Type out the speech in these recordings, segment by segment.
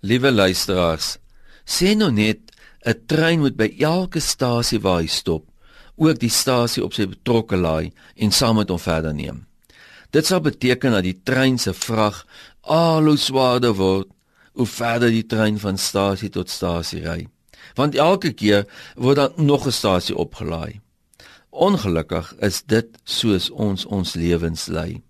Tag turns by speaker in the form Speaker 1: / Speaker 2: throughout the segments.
Speaker 1: Liewe luisteraars, sê nou net 'n trein moet by elke stasie waar hy stop, ook die stasie op sy betrokke laai en saam met hom verder neem. Dit sal beteken dat die trein se vrag al hoe swaarder word hoe verder die trein van stasie tot stasie ry. Want elke keer word daar nog 'n stasie opgelaai. Ongelukkig is dit soos ons ons lewens lei.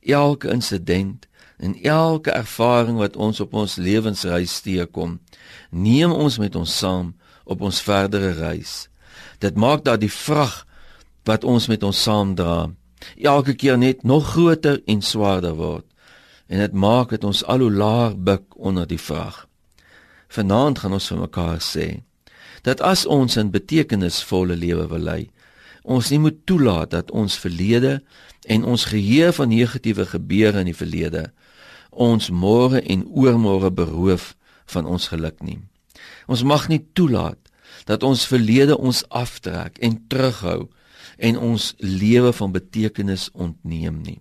Speaker 1: Elke insident en elke ervaring wat ons op ons lewensreis teekom, neem ons met ons saam op ons verdere reis. Dit maak dat die vrag wat ons met ons saam dra, elke keer net nog groter en swaarder word en dit maak dit ons al hoe laer buig onder die vrag. Vanaand gaan ons vir mekaar sê dat as ons 'n betekenisvolle lewe wil lei, ons nie moet toelaat dat ons verlede en ons geheue van negatiewe gebeure in die verlede ons môre en oormôre beroof van ons geluk nie. Ons mag nie toelaat dat ons verlede ons aftrek en terughou en ons lewe van betekenis ontneem nie.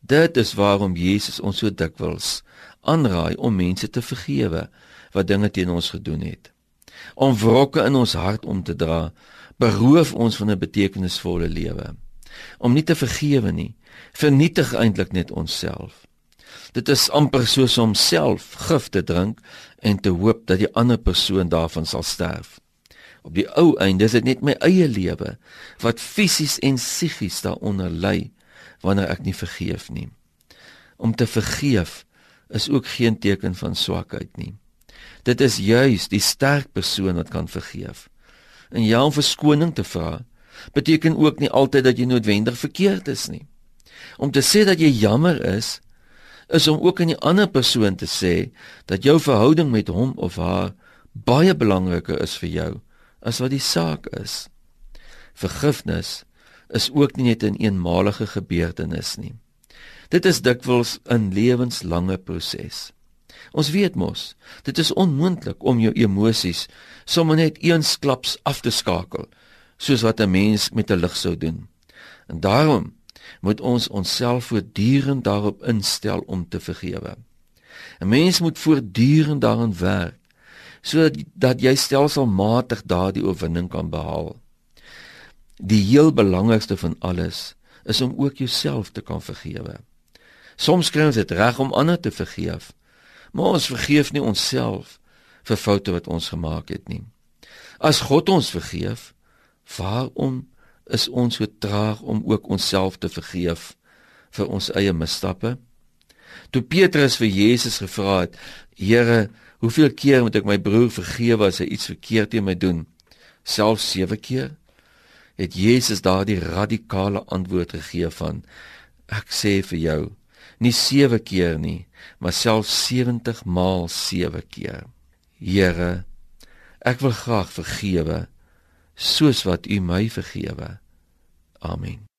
Speaker 1: Dit is waarom Jesus ons so dikwels aanraai om mense te vergewe wat dinge teen ons gedoen het. Om wrokke in ons hart om te dra, beroof ons van 'n betekenisvolle lewe. Om nie te vergewe nie, vernietig eintlik net onsself. Dit is amper soos om self gif te drink en te hoop dat die ander persoon daarvan sal sterf. Op die ou einde is dit net my eie lewe wat fisies en psigies daaronder ly wanneer ek nie vergeef nie. Om te vergeef is ook geen teken van swakheid nie. Dit is juis die sterk persoon wat kan vergeef. En ja, om verskoning te vra beteken ook nie altyd dat jy noodwendig verkeerd is nie. Om te sê dat jy jammer is, is om ook aan die ander persoon te sê dat jou verhouding met hom of haar baie belangriker is vir jou as wat die saak is. Vergifnis is ook nie net 'n een eenmalige gebeurtenis nie. Dit is dikwels 'n lewenslange proses. Ons weet mos, dit is onmoontlik om jou emosies sommer net eensklaps af te skakel, soos wat 'n mens met 'n lig sou doen. En daarom moet ons onsself voortdurend daarop instel om te vergewe. 'n Mens moet voortdurend daaraan werk sodat dat jy stelselmatig daardie oorwinning kan behaal. Die heel belangrikste van alles is om ook jouself te kan vergewe. Soms kry ons dit reg om ander te vergeef, maar ons vergeef nie onsself vir foute wat ons gemaak het nie. As God ons vergeef, waarom is ons so traag om ook onsself te vergeef vir ons eie misstappe? Toe Petrus vir Jesus gevra het: "Here, hoeveel keer moet ek my broer vergewe as hy iets verkeerd teen my doen?" Selfs 7 keer? het Jesus daardie radikale antwoord gegee van ek sê vir jou nie 7 keer nie maar selfs 70 maal 7 keer. Here ek wil graag vergewe soos wat u my vergewe. Amen